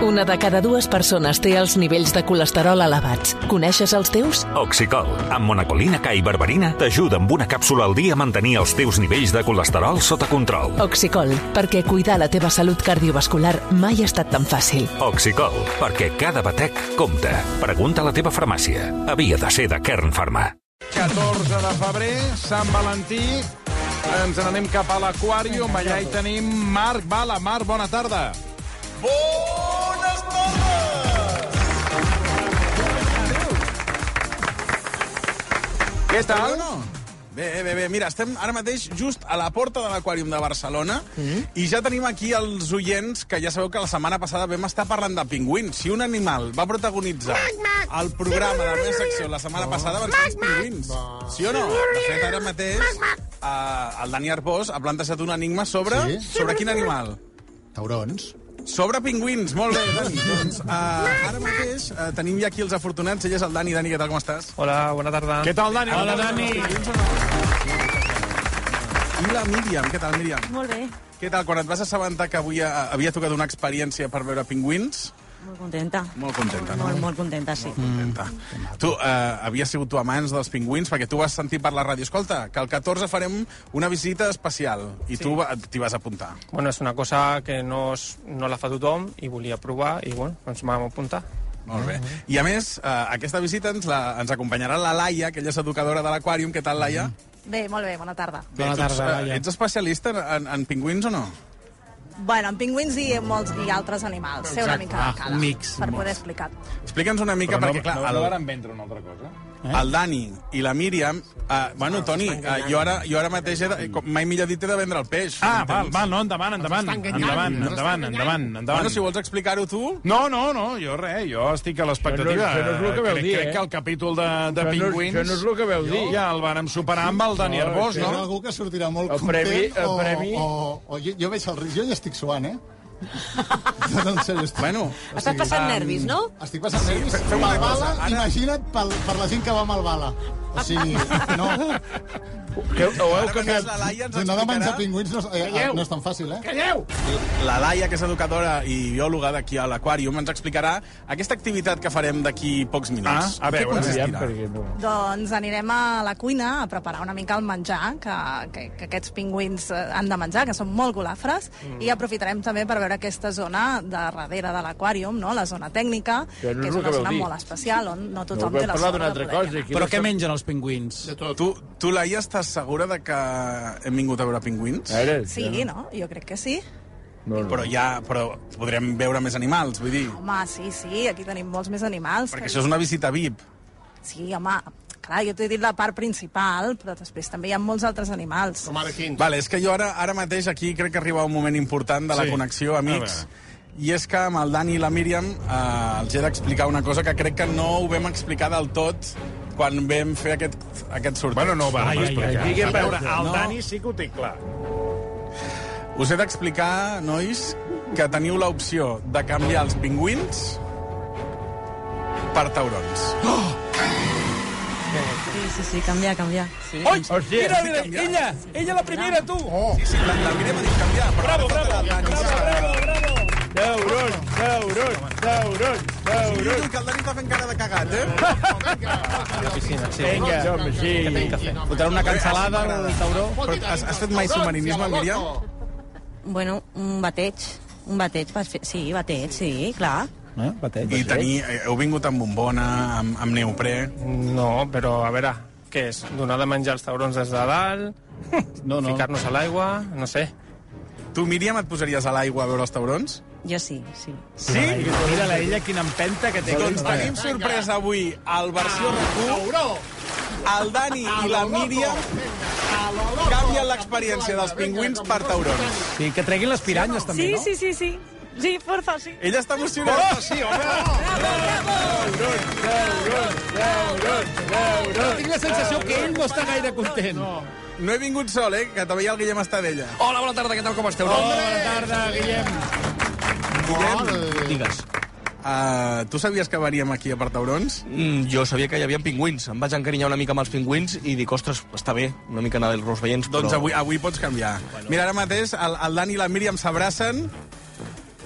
Una de cada dues persones té els nivells de colesterol elevats. Coneixes els teus? Oxicol, amb monacolina K i berberina, t'ajuda amb una càpsula al dia a mantenir els teus nivells de colesterol sota control. Oxicol, perquè cuidar la teva salut cardiovascular mai ha estat tan fàcil. Oxicol, perquè cada batec compta. Pregunta a la teva farmàcia. Havia de ser de Kern Pharma. 14 de febrer, Sant Valentí. Ens n'anem cap a l'aquàrium. Allà hi tenim Marc Bala. Marc, bona tarda. Bones tardes! Què tal? No? Bé, bé, bé. Mira, estem ara mateix just a la porta de l'aquàrium de Barcelona Mm-hmm. i ja tenim aquí els oients que ja sabeu que la setmana passada vam estar parlant de pingüins. Si un animal va protagonitzar el programa de la meva secció la setmana passada van ser els pingüins. Sí o no? De fet, ara mateix eh, el Dani Arbós ha plantejat un enigma sobre... Sí? Sobre quin animal? Taurons. Sobre pingüins, molt bé, Dani. doncs, uh, ara mateix uh, tenim ja aquí els afortunats. Ell és el Dani. Dani, què tal, com estàs? Hola, bona tarda. Què tal, Dani? Hola, Dani. I la Míriam, què tal, Míriam? Molt bé, Què tal, quan et vas assabentar que avui uh, havia tocat una experiència per veure pingüins? Molt contenta. Molt contenta, no? Molt, molt contenta, sí. Contenta. Tu, uh, havies sigut tu amants dels pingüins, perquè tu vas sentir per la ràdio. Escolta, que el 14 farem una visita especial, i sí. tu t'hi vas apuntar. Bueno, és una cosa que no, es, no la fa tothom i volia provar i, bueno, ens vam apuntar. Molt bé. I a més, uh, aquesta visita ens, la, ens acompanyarà la Laia, que ella és educadora de l'aquàrium. Què tal, Laia? Bé, molt bé, bona tarda. Bé, Bona ets, tarda, eh, Laia. Ets especialista en, en, en pingüins o no? Bueno, amb pingüins i molts i altres animals. Sé una mica de cada. un mix. Per poder explicar. Explica'ns una mica, perquè, clar, el, varen vendre una altra cosa? El Dani i la Míriam... Uh, bueno, Toni, uh, jo, ara, jo ara mateix, he de, com mai millor dit, he de vendre el peix. Ah, val, Entens? val, no, endavant, endavant. Endavant, endavant, endavant, endavant. Bueno, si vols explicar-ho tu... No, no, no, jo res, jo estic a l'expectativa. Això no- això no és el que veu crec, dir, crec eh? que el capítol de, de Això no pingüins... això no és el que veu dir. Ja el vàrem superar amb el Dani Arbós, Hi ha no? algú que sortirà molt El premi- content el o, premi- o, o, jo, jo veig el risc, jo ja estic suant, eh? No, no, en sèrio, estic, Bueno, Estàs passant nervis, no? estic passant nervis. fe- fem una cosa, ara- imagina't pel, per la gent que va a Malvala. O sigui, no, Que, ho heu ara canviat. la Laia ens no de menjar pingüins no, és- eh, no és tan fàcil, eh? Calleu! La Laia, que és educadora i biòloga d'aquí a l'aquàrium, ens explicarà aquesta activitat que farem d'aquí pocs minuts. Ah, a veure, consistirà? Perquè no. Doncs anirem a la cuina a preparar una mica el menjar que, que, que aquests pingüins eh, han de menjar, que són molt golafres, Mm. i aprofitarem també per veure aquesta zona de darrere de l'aquàrium, no? la zona tècnica, Que no és que és una zona dir. molt especial, on no No, tothom vam té la sort de poder cosa. anar. Però no què mengen els pingüins? De tot. Tu, tu, Laia, estàs segura de que hem vingut a veure pingüins? A veure, Sí, no? Jo crec que sí. No, no. Però ja però podrem veure més animals, vull dir. Home, sí, sí, aquí tenim molts més animals. Perquè això és una visita VIP. Sí, home, clar, jo t'he dit la part principal, però després també hi ha molts altres animals. Com ara quins. Vale, és que jo ara, ara mateix aquí crec que arriba un moment important de la Sí. connexió, amics. I és que amb el Dani i la Míriam eh, els he d'explicar una cosa que crec que no ho vam explicar del tot quan vam fer aquest, aquest sorteig. Bueno, no ho vàrem Ai, ai, explicar. ai, a veure, ai, el no. Dani sí que ho té clar. Us he d'explicar, nois, que teniu l'opció de canviar els pingüins per taurons. Sí, sí, sí, canviar, canviar. Sí? Oi, hòstia, Mira, mira, mira, ella, ella la primera, tu. Oh. Sí, sí, la, la Míriam ha dit canviar, però Bravo, bravo, Dani. bravo, bravo, bravo. Taurons, taurons, taurons, Sí, taurons. que el Dani està fent cara de cagat, eh? La piscina, sí. Vinga, home, sí. Fotrà una cancel·lada al tauró? Però has, has fet mai submarinisme, Míriam? Bueno, un bateig. Un bateig, sí, bateig, sí, clar. Eh? Bateig. I tenir, heu vingut amb bombona, amb, amb neoprè... No, però a veure, què és? Donar de menjar els taurons des de dalt? No, no. Ficar-nos a l'aigua? No sé. Tu, Míriam, et posaries a l'aigua a veure els taurons? Jo sí, sí. Sí? Mira-la, ella, quina empenta que té. Doncs tenim sorpresa avui al versió RAC1. El Dani i la Míriam canvien l'experiència dels pingüins per taurons. Sí, que treguin les piranyes, també, Sí, no? sí, sí, sí. Sí, porfa, sí. Ella està emocionada. Oh, sí, Però tinc la sensació que ell no està gaire content. No. No he vingut sol, eh? Que també el Guillem està d'ella. Hola, bona tarda, què tal, com esteu? Hola, bona tarda, Guillem. Guillem, Digues. uh, tu sabies que veníem aquí a per taurons? Mm, jo sabia que hi havia pingüins. Em vaig encarinyar una mica amb els pingüins i dic, ostres, està bé, una mica anar dels veients, però... Doncs avui, avui pots canviar. Mira, ara mateix el, el Dani i la Míriam s'abracen,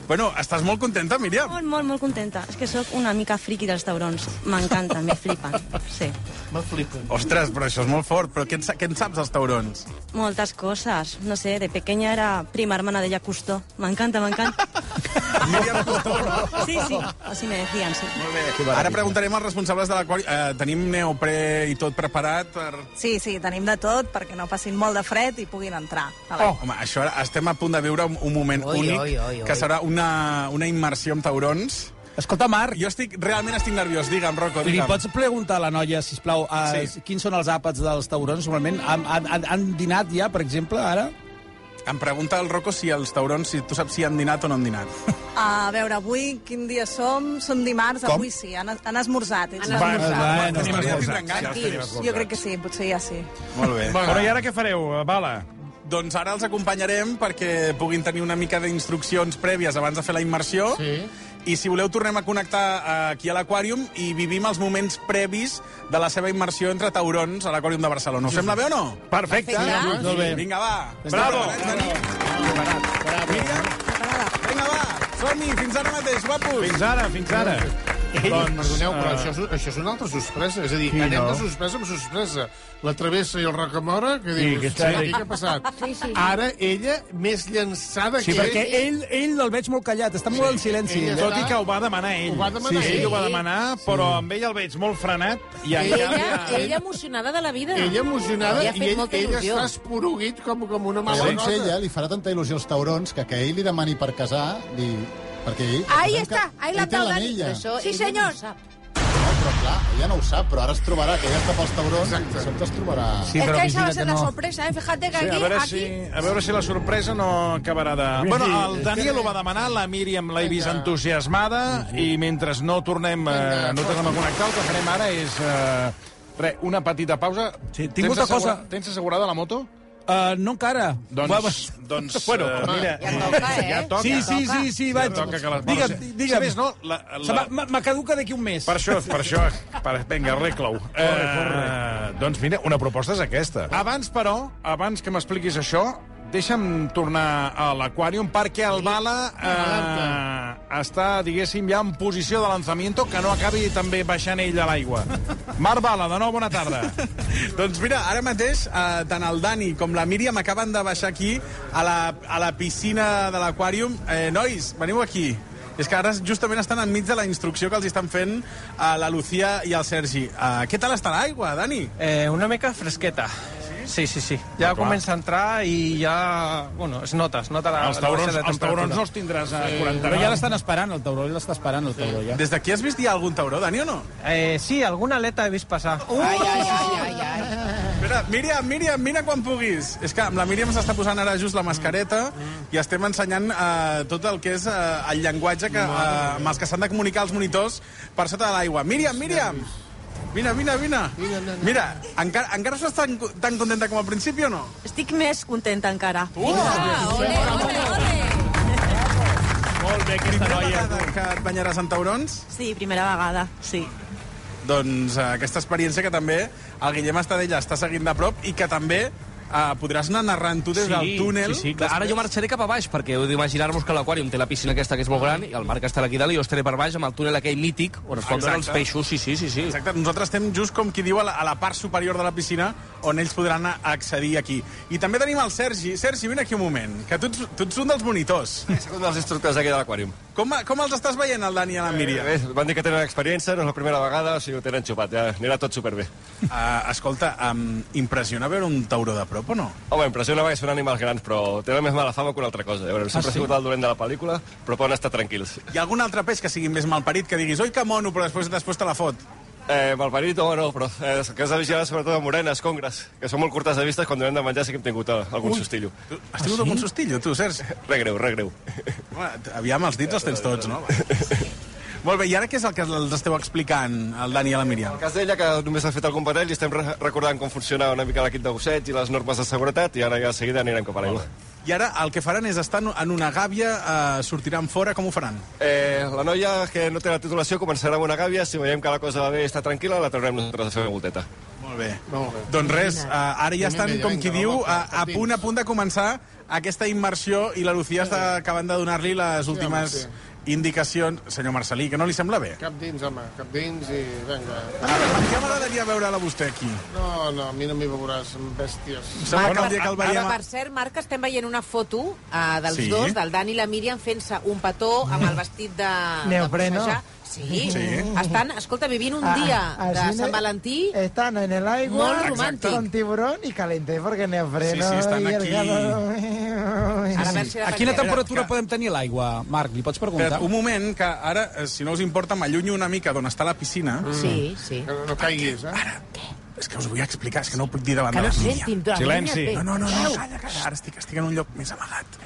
Bueno, estàs molt contenta, Míriam? Molt, molt, molt contenta. És que sóc una mica friqui dels taurons. M'encanten, me flipen. Sí. Me flipen. Ostres, però això és molt fort. Però què en, què en saps, dels taurons? Moltes coses. No sé, de pequeña era prima hermana de Cousteau. M'encanta, m'encanta. Míriam? Sí, sí, así me decían, sí. Molt bé. Ara preguntarem als responsables de l'aquari. Eh, tenim neoprè i tot preparat per... Sí, sí, tenim de tot perquè no passin molt de fred i puguin entrar. Oh. Home, això ara estem a punt de viure un, un moment Oi, únic, oi, oi, oi. que serà una, una immersió amb taurons. Escolta, Marc, Jo estic, realment estic nerviós. Digue'm, Rocco, li digue'm. pots preguntar a la noia, sisplau, a, Sí. sí. quins són els àpats dels taurons? Normalment han, han, han, han dinat ja, per exemple, ara? Em pregunta el Rocco si els taurons, si tu saps si han dinat o no han dinat. A veure, avui quin dia som? Som dimarts, Com? avui sí, han, han esmorzat. Ells Va, han esmorzat. esmorzat. Ja els tenim esmorzat. Jo crec que sí, potser ja sí. Molt bé. Però i ara què fareu, Bala? Doncs ara els acompanyarem perquè puguin tenir una mica d'instruccions prèvies abans de fer la immersió. Sí. I si voleu, tornem a connectar eh, aquí a l'Aquàrium i vivim els moments previs de la seva immersió entre taurons a l'Aquàrium de Barcelona. Us sembla bé o no? Perfecte. Molt bé. Vinga, va. Bravo. Míriam? Vinga, va. Som-hi, fins ara mateix, guapos. Fins ara, fins ara. Doncs, Perdoneu, però eh, això, és, això és una altra sorpresa. És a dir, Sí, anem no? de sorpresa en sorpresa. La travessa i el Rocamora, que Sí, dius, que sí, està- aquí què ha passat? Sí, sí. Ara ella, més llançada Sí, que perquè ell, ell el veig molt callat, està molt en silenci. ella Tot i que ho va demanar ell. Ho va demanar sí, ell. Ell ho va demanar, però amb ell el veig molt frenat. I Ella-. Ella, ella emocionada de la vida. Ella emocionada i ell, il·lusió. està esporuguit com, com una mala Segons cosa. ella, li farà tanta il·lusió als taurons que que ell li demani per casar, li... perquè ell... Ahí que ahí la l'anella. Això Sí, senyor. però clar, ella no ho sap, però ara es trobarà, que ella està pels taurons, Exacte. sobte es trobarà... Sí, es però que esa va a ser la no. sorpresa, ¿eh? Fíjate que Sí, aquí, a veure, aquí... si, a veure si la sorpresa no acabarà de... Bueno, el Daniel ho va demanar, la Míriam l'he vist entusiasmada, i mentre no tornem, eh, no tornem a connectar, el que farem ara és... Eh, re, una petita pausa. Sí, tinc assegura- cosa. Tens assegurada la moto? Uh, no encara. Doncs, doncs Bueno, eh, mira, Ja toca, eh? ja toca. Sí, sí, sí, sí, vaig. Ja toca que les... Digue'm, digue'm. Sabés, no? La, Se la... m'ha- Me caduca d'aquí un mes. Per això, per això. Per, vinga, arregla-ho. Eh, doncs mira, una proposta és aquesta. Abans, però, abans que m'expliquis això, deixa'm tornar a l'aquàrium perquè el Bala eh, està, diguéssim, ja en posició de lanzamiento que no acabi també baixant ell a l'aigua. Marc Bala, de nou, bona tarda. Doncs mira, ara mateix eh, tant el Dani com la Míriam acaben de baixar aquí a la, a la piscina de l'aquàrium. Eh, nois, veniu aquí. És que ara justament estan enmig de la instrucció que els estan fent a la Lucía i al Sergi. Uh, què tal està l'aigua, Dani? Eh, una mica fresqueta. Sí, sí, sí. Ja Ah, clar. comença a entrar i ja... Bueno, es nota, es nota la, Els la taurons, de els taurons no els tindràs a 40 Però ja l'estan esperant, el tauró, ja l'està esperant, el tauró, ja. Des d'aquí has vist ja algun tauró, Dani, o no? Eh, sí, alguna aleta he vist passar. Ai, ai, ai, ai, ai. Espera, Míriam, Míriam, mira quan puguis. És que amb la Míriam s'està posant ara just la mascareta i estem ensenyant eh, tot el que és eh, el llenguatge que, eh, amb els que s'han de comunicar els monitors per sota de l'aigua. Míriam, Míriam! Vine, vine, vine. Mira, encara, encara estàs tan, tan contenta com al principi o no? Estic més contenta encara. Ah, ole, ole, ole. Molt bé, aquesta Primera noia. vegada que et banyaràs en taurons? Sí, primera vegada, sí. Doncs eh, aquesta experiència que també el Guillem Estadella està seguint de prop i que també eh, podràs anar narrant tu des del túnel. Sí, sí, clar. Ara jo marxaré cap a baix, perquè heu d'imaginar-vos que l'aquàrium té la piscina aquesta que és molt gran, i el Marc estarà aquí dalt, i jo estaré per baix amb el túnel aquell mític, on es pot veure els peixos, sí, sí, sí. sí. Exacte, nosaltres estem just com qui diu a la, a la part superior de la piscina on ells podran accedir aquí. I també tenim el Sergi. Sergi, vine aquí un moment, que tu ets, tu ets un dels monitors. Soc un dels instructors aquí de l'aquàrium. Com, com els estàs veient, el Dani i la Míriam? Bé, van dir que tenen experiència, no és la primera vegada, o sigui, ho tenen xupat, ja anirà tot superbé. Uh, escolta, um, impressiona veure un tauró de prop o no? Home, impressiona perquè són animals grans, però tenen més mala fama que una altra cosa. Veure, sempre Ah, sí? sigut el dolent de la pel·lícula, però poden estar tranquils. Hi ha algun altre peix que sigui més malparit, que diguis, oi que mono, però després, després te la fot? Eh, malparit, home, no, però eh, el que has de vigilar sobretot amb morenes, congres, que són molt curtes de vista, quan hem de menjar sí que hem tingut eh, algun Ui. sustillo. Has tingut algun sustillo, tu, Sergi? Re greu, re greu. Home, aviam, els dits els tens tots, no? Molt bé, i ara què és el que els esteu explicant, el Dani i la Míriam? El cas d'ella, que només ha fet algun parell, i estem re recordant com funciona una mica l'equip de gosseig i les normes de seguretat, i ara ja de seguida anirem cap a l'aigua. I ara el que faran és estar en una gàbia, eh, sortiran fora, com ho faran? Eh, la noia que no té la titulació començarà amb una gàbia, si veiem que la cosa va bé i està tranquil·la, la traurem nosaltres a fer una volteta. Molt bé. Molt bé. Doncs res, uh, ara ja estan, com vinga, qui diu, a, a punt a punt de començar aquesta immersió i la Lucía està acabant de donar-li les últimes sí. Indicacions. Senyor Marcelí, que no li sembla bé? Cap dins, home, cap dins i vinga. Per què m'agradaria veure-la vostè aquí? No, no, a mi no m'hi veuràs, bèsties. Que el dia que el veiem... Per cert, Marc, estem veient una foto uh, dels Sí. dos, del Dan i la Míriam, fent-se un petó amb el vestit de... Neopreno. De. Sí. Sí. Estan, escolta, vivint un Ah, dia al de cine Sant Valentí Están en el agua Molt romàntic. con tiburón y calenté porque neofreno. Sí, sí, estan el aquí. calor- Sí. A quina temperatura podem tenir l'aigua, Marc? Li pots preguntar? Espera't, un moment, que ara, eh, si no us importa, m'allunyo una mica d'on està la piscina. Sí, sí. Que no, no caiguis, eh? Ara, és que us vull explicar, és que no ho puc dir davant Que de no la sentin, Míriam. la Silenci. No, no, no, no, calla, calla. Ara estic, estic en un lloc més amagat.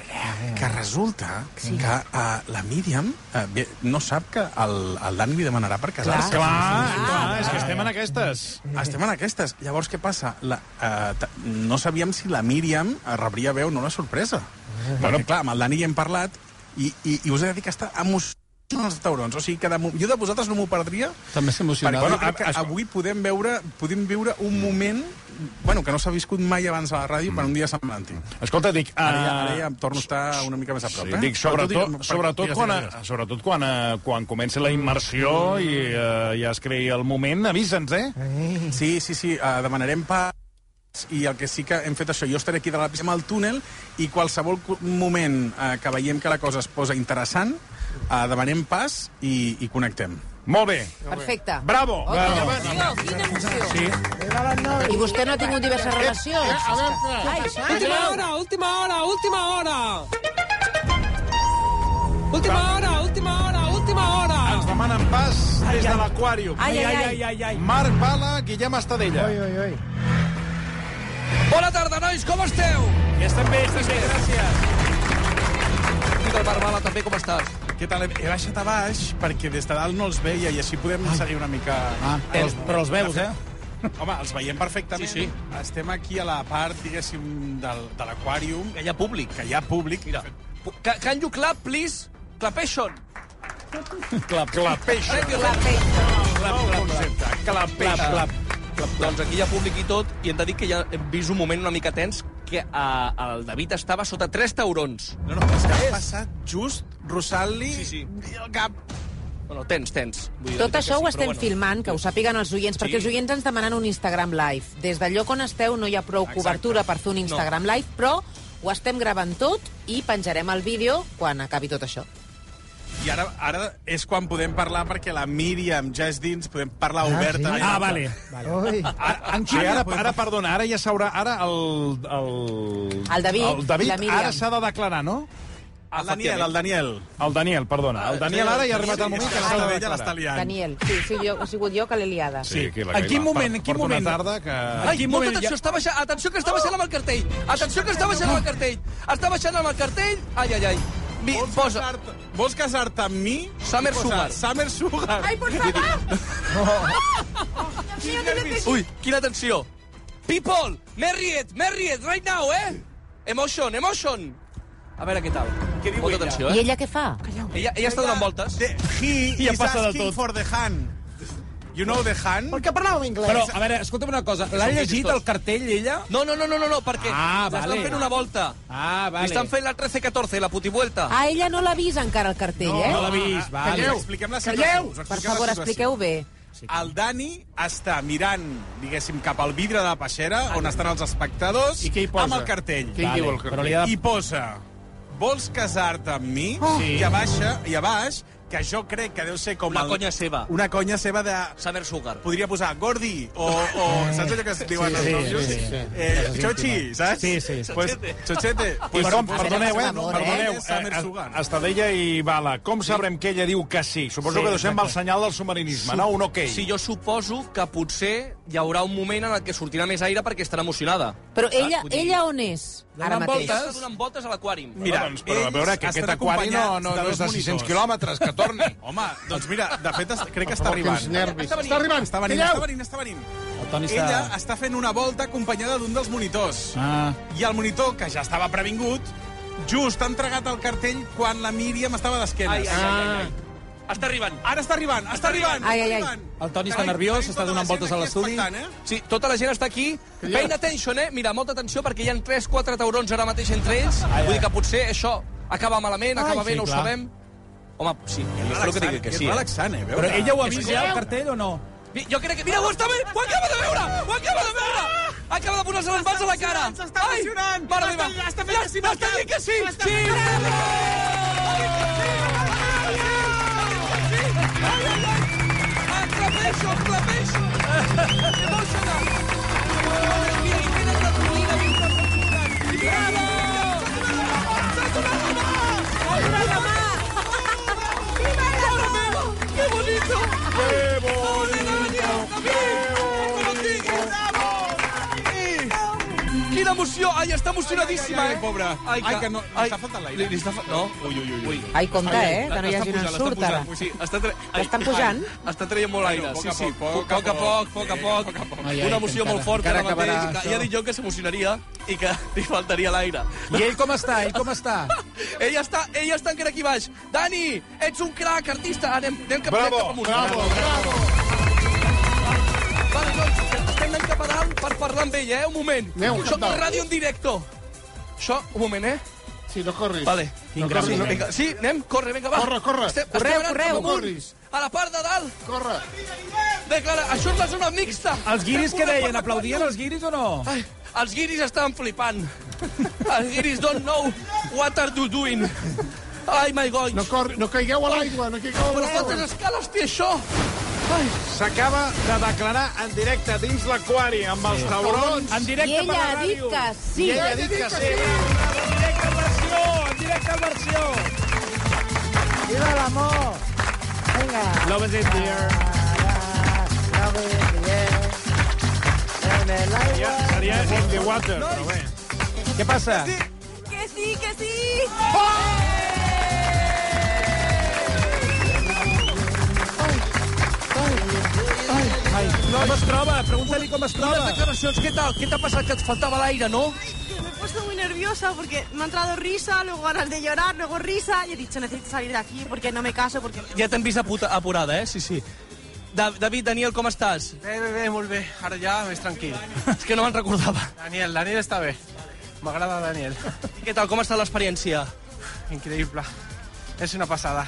Que resulta que uh, la Míriam uh, bé, no sap que el, el Dani li demanarà per casar-se. Clar, clar, clar, és que estem en aquestes. Estem en aquestes. Llavors, què passa? La, uh, no sabíem si la Míriam rebria bé o no la sorpresa. Perquè, clar, amb el Dani hi hem parlat i, i, i us he de dir que està emocionat els taurons. O sigui que de, jo de vosaltres no m'ho perdria També s'ha perquè emocionat. bueno, crec que avui podem veure, podem viure un moment bueno, que no s'ha viscut mai abans a la ràdio per un dia Sant Valentí. Escolta, dic... Ara, ja, ah, ara ja em torno a estar una mica més a prop, Sí, eh? dic, sobretot, sobretot, quan, sobretot quan, eh, quan comença la immersió i eh, ja es creï el moment, avisa'ns, eh? Sí, sí, sí, uh, demanarem pa i el que sí que hem fet això, jo estaré aquí de la piscina al túnel i qualsevol moment uh, que veiem que la cosa es posa interessant, uh, demanem pas i, i connectem. Molt bé. Perfecte. Bravo! Oh, quina emoció, quina emoció. Sí. I vostè no ha tingut diverses relacions? A veure, Ai, Última hora, última hora, última hora! Última hora, última hora, última hora! Ens demanen pas des de l'aquàrium. Ai, ai, ai, ai, ai. Marc Bala, Guillem Estadella. Oi, oi, oi. Bona tarda, nois, com esteu? Ja estem bé, estem bé. Gràcies. I del Marc Bala, també, com estàs? Què tal? He baixat a baix perquè des de dalt no els veia i així podem seguir una mica... Ah, però els- però els veus, eh? Home, els veiem perfectament. Sí, sí. Estem aquí a la part, diguéssim, del, de l'aquàrium. Que hi ha públic. Que hi ha públic. Mira. Ca- Can you clap, please? Clapation. Clap, clapation. Thank you. Clap. Clapation. Clap, clap. Doncs aquí hi ha públic i tot, i hem de dir que ja hem vist un moment una mica tens que eh, el David estava sota 3 taurons. No, no, és que ha passat just rossant-li Sí, sí. el cap. Bueno, tens, tens. Vull dir, Tot això sí, ho estem bueno. filmant, que ho sàpiguen els oients, perquè els oients ens demanen un Instagram Live. Des del lloc on esteu no hi ha prou Exacte. cobertura per fer un Instagram Live, però ho estem gravant tot i penjarem el vídeo quan acabi tot això. I ara, ara és quan podem parlar perquè la Míriam ja és dins, podem parlar obertament. Ah, vale. Oi. Ara, sí, ara, ara, perdona, ara ja s'haurà... Ara el, el... El David, el David la Míriam. ara s'ha de declarar, no? El Daniel, el Daniel. El Daniel, perdona. El Daniel ara ja ha arribat el moment que s'ha de Ella declarar. l'està liant. Daniel, sí, sí, jo, he sigut jo que l'he liada. Sí, aquí la En quin moment, en quin moment? Una tarda que... Ai, quin molta moment atenció, ja- està baixant, atenció que està baixant amb el cartell. Atenció que està baixant amb el cartell. Està baixant amb el cartell. Ai, ai, ai. Mi, Vols posa... casar-te vols casar-te amb mi? Summer Posa Sugar. Summer Sugar. Ai, por favor! Ui, quina tensió. People, Merriet, Merriet, right now, eh? Emotion, emotion. A veure què tal. Què diu Molta ella? tensió, I eh? ella què fa? Ella, ella està donant voltes. The, he Ja is passa de asking tot. for the hand. You know the hand? Per què parlàvem anglès? Però, a veure, escolta'm una cosa. L'ha llegit, tots. el cartell, ella? No, no, no, no, no, no perquè Ah, vale. fent una volta. Ah, Li vale. estan fent la 13-14, la putivuelta. Ah, ella no l'ha vist encara el cartell, eh? No l'ha vist, Ah, vale. Calleu, expliquem la situació. Calleu! Per favor, expliqueu bé. El Dani està mirant, diguéssim, cap al vidre de la peixera, on estan els espectadors, I què hi posa? amb el cartell. Què hi diu el Però cartell? li ha de... I posa, vols casar-te amb mi? Sí. I a baixa, i a baix, que jo crec que deu ser com Una el... conya seva. Una conya seva de... Summer Sugar. Podria posar Gordi, o, o saps allò que es diuen Sí, els sí, nòvios? sí, sí. Eh, Xochi, saps? Sí, sí. Pues, Xochete. Pues com, Pues perdoneu, eh? eh? Perdoneu, Summer eh, Sugar. Estadella i Bala, com sabrem que ella diu que sí? Suposo Sí, que deixem exacte. el senyal del submarinisme, no? Un ok. Sí, jo suposo que potser hi haurà un moment en el que sortirà més aire perquè estarà emocionada. Però ella, vull dir- ella on és, ara mateix? voltes, donant voltes a l'aquàrium. Mira, doncs, però a veure, que aquest aquari no, no, no és de 600 monitors. quilòmetres, que torni. Home, doncs mira, de fet, es- crec que està arribant. Està venint, Està arribant, està venint, està venint, està venint. El Toni està... Ella està fent una volta acompanyada d'un dels monitors. Ah. I el monitor, que ja estava previngut, just ha entregat el cartell quan la Míriam estava d'esquenes. Ai, ai, ai, ai, ai. Està arribant. Ara està arribant, està arribant. Ai, ai, ai. El Toni està nerviós, està donant voltes a l'estudi. Eh? Sí, tota la gent està aquí. Paying attention, eh? Mira, molta atenció, perquè hi ha 3-4 taurons ara mateix entre ells. Vull dir que potser això acaba malament, acaba Ai, bé, sí, no ho clar. sabem. Home, sí, jo espero que digui que sí. És Eh? relaxant, eh? Però ella ho ha vist ja, el cartell, o no? Jo crec que... Mira, ho està veient! Ho acaba de veure! Ho acaba de veure! Acaba de posar-se les mans a la cara! S'està emocionant! Mare meva! Està- fent que sí, Està dient que sí! Sí! Atrapeixo, atrapeixo! Emocionant! Mira, i mira l'adrenalina, mira l'adrenalina. ¡Qué bonito! ¡Qué emoció! Ai, està emocionadíssima, Ai, ai, eh? ai, pobre. Ai, que no- li està faltant l'aire. Li, li està fa... No? Ui, ui, ui. ui. Ai, compte, eh, que no hi hagi un ensurt, ara. Sí, està, tra... L'estan pujant? Ai, està traient molt aire. Sí, poc a sí, poc, poc a poc, poc a poc. Ai, ai, Una emoció molt forta ara mateix. Que ja he dit jo que s'emocionaria i que li faltaria l'aire. I ell com està? Ell com està? ell està, ell està encara aquí baix. Dani, ets un crac, artista. Anem, anem cap, Bravo, anem cap amunt. bravo, bravo. Vale, dalt per parlar amb ell, eh? Un moment. Aneu, Això és ràdio en directo. Això, un moment, eh? Sí, no corris. Vale. No corris, sí, no. vinga, sí, anem, corre, vinga, va. Corre, corre. Estem, Correu, estem correu. amunt, Corris. A la part de dalt. Corre. Bé, Clara, això és la zona mixta. Els guiris què una deien? Aplaudien els guiris o no? Ai, els guiris estaven flipant. Els guiris don't know what are you doing. Ai, my God. No, corri, no caigueu a l'aigua, no caigueu a Però l'aigua. quantes escales té això? S'acaba de declarar en directe dins l'aquari amb els taurons. En I directe per ella la ha dit ràdio. que sí. I ella ha dit que sí. En directe en versió, en directe en versió. Viva l'amor! Vinga. Love is in the air. Love is in the air. En el aigua. Ja, seria in the water, però bé. Què passa? Que sí, que sí. Ai, com es troba? Pregunta-li com es unes troba. declaracions, què tal? Què t'ha passat? Que et faltava l'aire, no? Me he puesto muy nerviosa porque me ha entrado risa, luego ganas de llorar, luego risa y he dicho necesito salir de aquí porque no me caso porque Ja t'hem vist aputa, apurada, eh? Sí, sí. Da David, Daniel, com estàs? Bé, bé, bé, molt bé. Ara ja més tranquil. És que no me'n recordava. Daniel, Daniel està bé. M'agrada Daniel. I què tal? Com està l'experiència? Increïble. És una passada.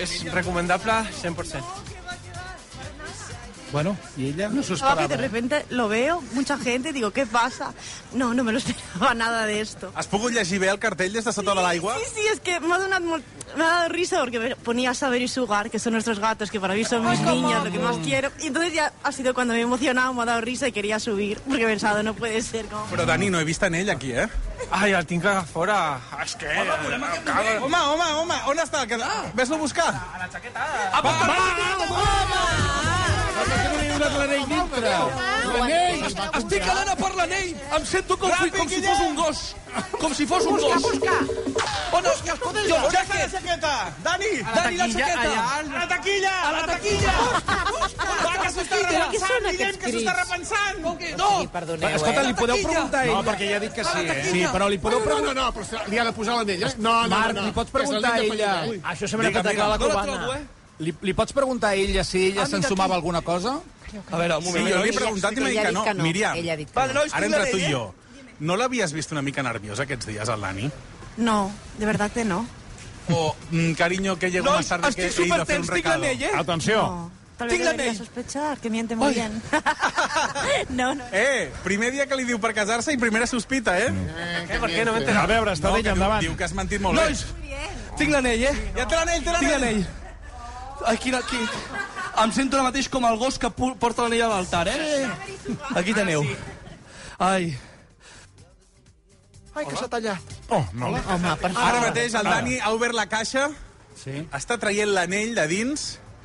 És recomendable 100%. Bueno, i ella? No Ah, que de repente lo veo, mucha gente, digo, ¿qué pasa? No, no me lo esperaba nada de esto. Has pogut llegir bé el cartell des de sota de l'aigua? Sí, sí, es que me ha, dado me ha dado risa porque ponía Saber y Sugar, que son nuestros gatos, que para mí son mis niños, lo que más quiero. Y entonces ya ha sido cuando me he emocionado, me ha dado risa y quería subir, porque he pensado, no puede ser como... Però, Dani, no he vist en ell aquí, eh? Ai, el tinc a fora. És que... Home, home, home, on està? Que... Ah, Ves-lo a buscar. A la xaqueta. Apa, va, Per no l'anell dintre? L'anell! Estic anant a per l'anell! Em sento com, si, com si fos un gos! Com si fos un gos! Busca, busca! On és? Jo, On està la jaqueta? Dani! Dani, la jaqueta! A la taquilla! A la taquilla! Va, que s'ho està repensant, Guillem, que s'ho està repensant! Que no? Perdoneu, Escolta, eh? li podeu preguntar a ell? No, perquè ja ha dit que sí, eh? Sí, però li podeu No, no, preguntar... no, però li ha de posar l'anell, eh? No, no, Marc, no. li pots Que preguntar a ella... Això sembla que t'acaba la no la cubana. trobo, eh? Li, li pots preguntar a ella si ella Ah, se'n sumava aquí. alguna cosa? A veure, un Sí, moment. jo li he preguntat i m'ha dit que no. que no. Míriam, Ella ha dit que Vale, no. ara entre tu l'anell, i eh? jo. No l'havies vist una mica nerviós aquests dies, el Dani? No, de verdad que no. O, mm, cariño, que llego Nois, más tarde que he ido a hacer un recado. l'anell, eh? Atenció. No. Tal vez Tinc debería l'anell. sospechar, que miente muy Ai. bien. no, no. Eh, primer dia que li diu per casar-se i primera sospita, eh? Eh, Per què no m'he A veure, està No, d'ell que diu, endavant. diu que has mentit molt bé. Nois, tinc l'anell, eh? Ja té l'anell, té Tinc l'anell. Ai, quina, quin... Em sento ara mateix com el gos que porta l'anell a l'altar, eh? Aquí teniu. Ai. Ai, que s'ha tallat. Oh, no. Home, per favor. Ara mateix el Dani ha obert la caixa, Sí, està traient l'anell de dins,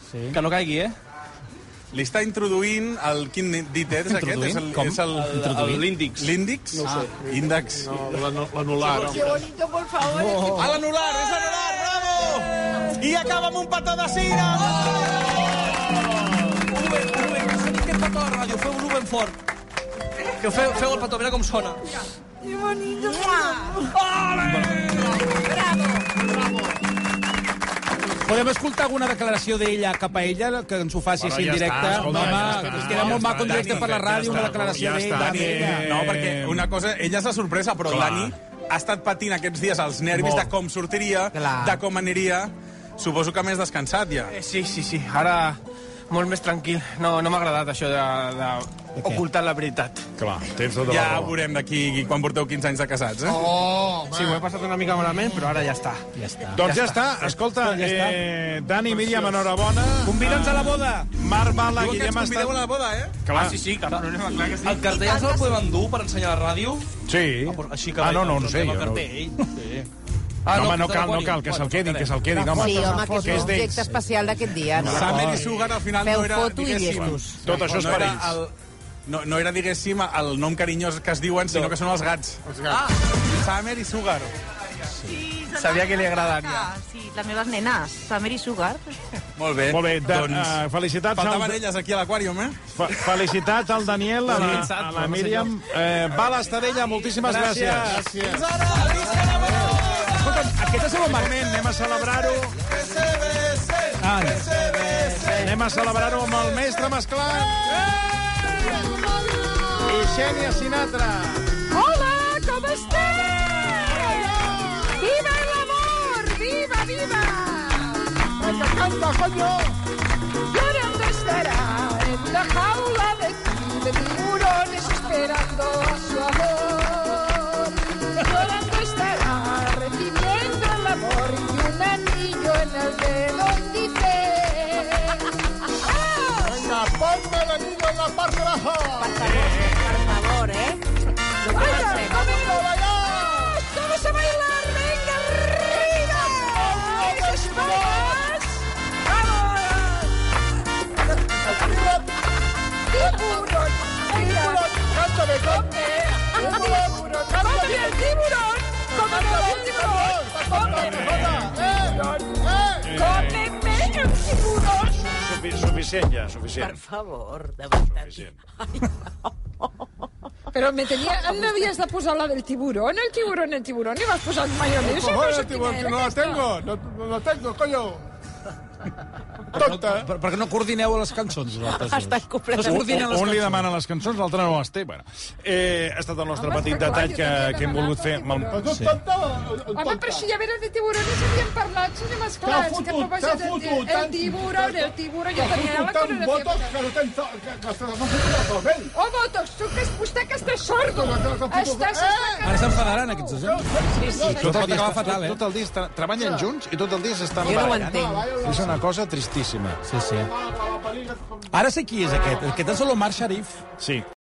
sí. Que no caigui, eh? li està introduint el... Quin dit és aquest? És el, Com? és el, El- L'índex. L'índex? No sé. Índex. No, l'anu- l'anular. home. bonito, por favor. A l'anular, és anular, bravo! I acaba amb un petó de cira! Ruben, Ruben, que soni aquest petó a la ràdio. Feu-lo ben fort. Que feu, feu el petó, mira com sona. Qué bonito. Podem escoltar alguna declaració d'ella cap a ella, que ens ho faci així en directe? està, escolta, Home, ja està, que es queda ja molt maco en directe Dani, per la ràdio, una declaració ja d'ella. d'ella. No, perquè una cosa, ella és la sorpresa, però Clar. Dani ha estat patint aquests dies els nervis Molt. de com sortiria, Clar. de com aniria. Suposo que més descansat, ja. Eh, Sí, sí, sí. Ara molt més tranquil. No, no m'ha agradat això de, de ocultar la veritat. Clar, tens tota Ja la raó. veurem d'aquí quan porteu 15 anys de casats, eh? Oh, Sí, ho he passat una mica malament, però ara ja està. Ja està. Doncs ja està. Escolta, Ja està. eh, Dani i Míriam, enhorabona. Convida'ns a la boda. Marc Bala, Diuen que Guillem ens convideu a està... la boda, eh? Clar. Ah, sí, sí, cap problema, clar que sí. El cartell ja se'l podem endur per ensenyar a la ràdio? Sí. Així que Ah, no, no, no doncs sé. anem al jo no- cartell. Sí. Ah, no, home, no cal, no cal, que se'l quedin, que se'l quedin, home. Sí, home, que és Que un objecte especial d'aquest dia. No? Samer i Sugar al final Feu no era, foto i diguéssim... llestos. Tot això és no per ells. el, no, no era, diguéssim, el nom carinyós que es diuen, sinó que són els gats. Ah, Samer i Sugar. Sabia que li agradaria. Sí, les meves nenes, Samer i Sugar. Molt bé. Molt bé, de, doncs, uh, felicitats. faltaven al- elles aquí a l'aquàrium, eh? Fe- Felicitats al Daniel, a la, a la Míriam. Eh, Bala Estadella, moltíssimes gràcies. gràcies. Escolta, aquest és el moment, anem a celebrar-ho. Anem a celebrar-ho amb el mestre mesclant. I Xènia Sinatra. Hola, com esteu? Viva el amor! Viva, viva! Venga, canta, coño. Llorando estará en la jaula de, de tiburones esperando a su amor. Un anillo en el dedo dice... ¡Ah! Venga, ponme el anillo en la parte de abajo. Per favor, eh? ¡Vaya, Doctor vamos a bailar! ¡Todos a bailar! ¡Venga, arriba! ¡Esas palmas! ¡Tiburón! ¡Tiburón! Cántame, ¡Come! ¡Un tiburón! ¡Come el tiburón! ¡Cómeme el tiburón! ¡Cómeme el tiburón! ¡Cómeme el tiburón! Suficient ja, suficient. Per favor, de veritat. Suficient. Pero me tenía, no habías de posar la del tiburón, el tiburón, el tiburón, y vas posar mayonesa. Por favor, no el tiburón, quina que no la tengo. No, no la tengo, coño. Tonta. Per, per què no coordineu les cançons, vosaltres? Estan completament... coordinen les Un li cançons. demana les cançons, l'altre no les té. Bueno, eh, ha estat el nostre petit detall que, que hem volgut fer. amb el- Tu Sí. tonta. Home, però si ja venen de tiburones havíem parlat, són més T'ha fotut, t'ha fotut, el tiburón, el tiburón, jo tenia la fotut tant coreografia. Oh, Botox, tu que és vostè que estàs sordo. Estàs... Eh! Ara s'enfadaran, aquests dos, eh? Sí, sí. Tot el, dia, està- fatal, eh? tot el dia està, treballen junts i tot el dia s'estan Jo no ho barallant. entenc. Una cosa tristíssima. Sí, sí. Ara sé qui és aquest. Aquest és l'Omar Sharif. Sí.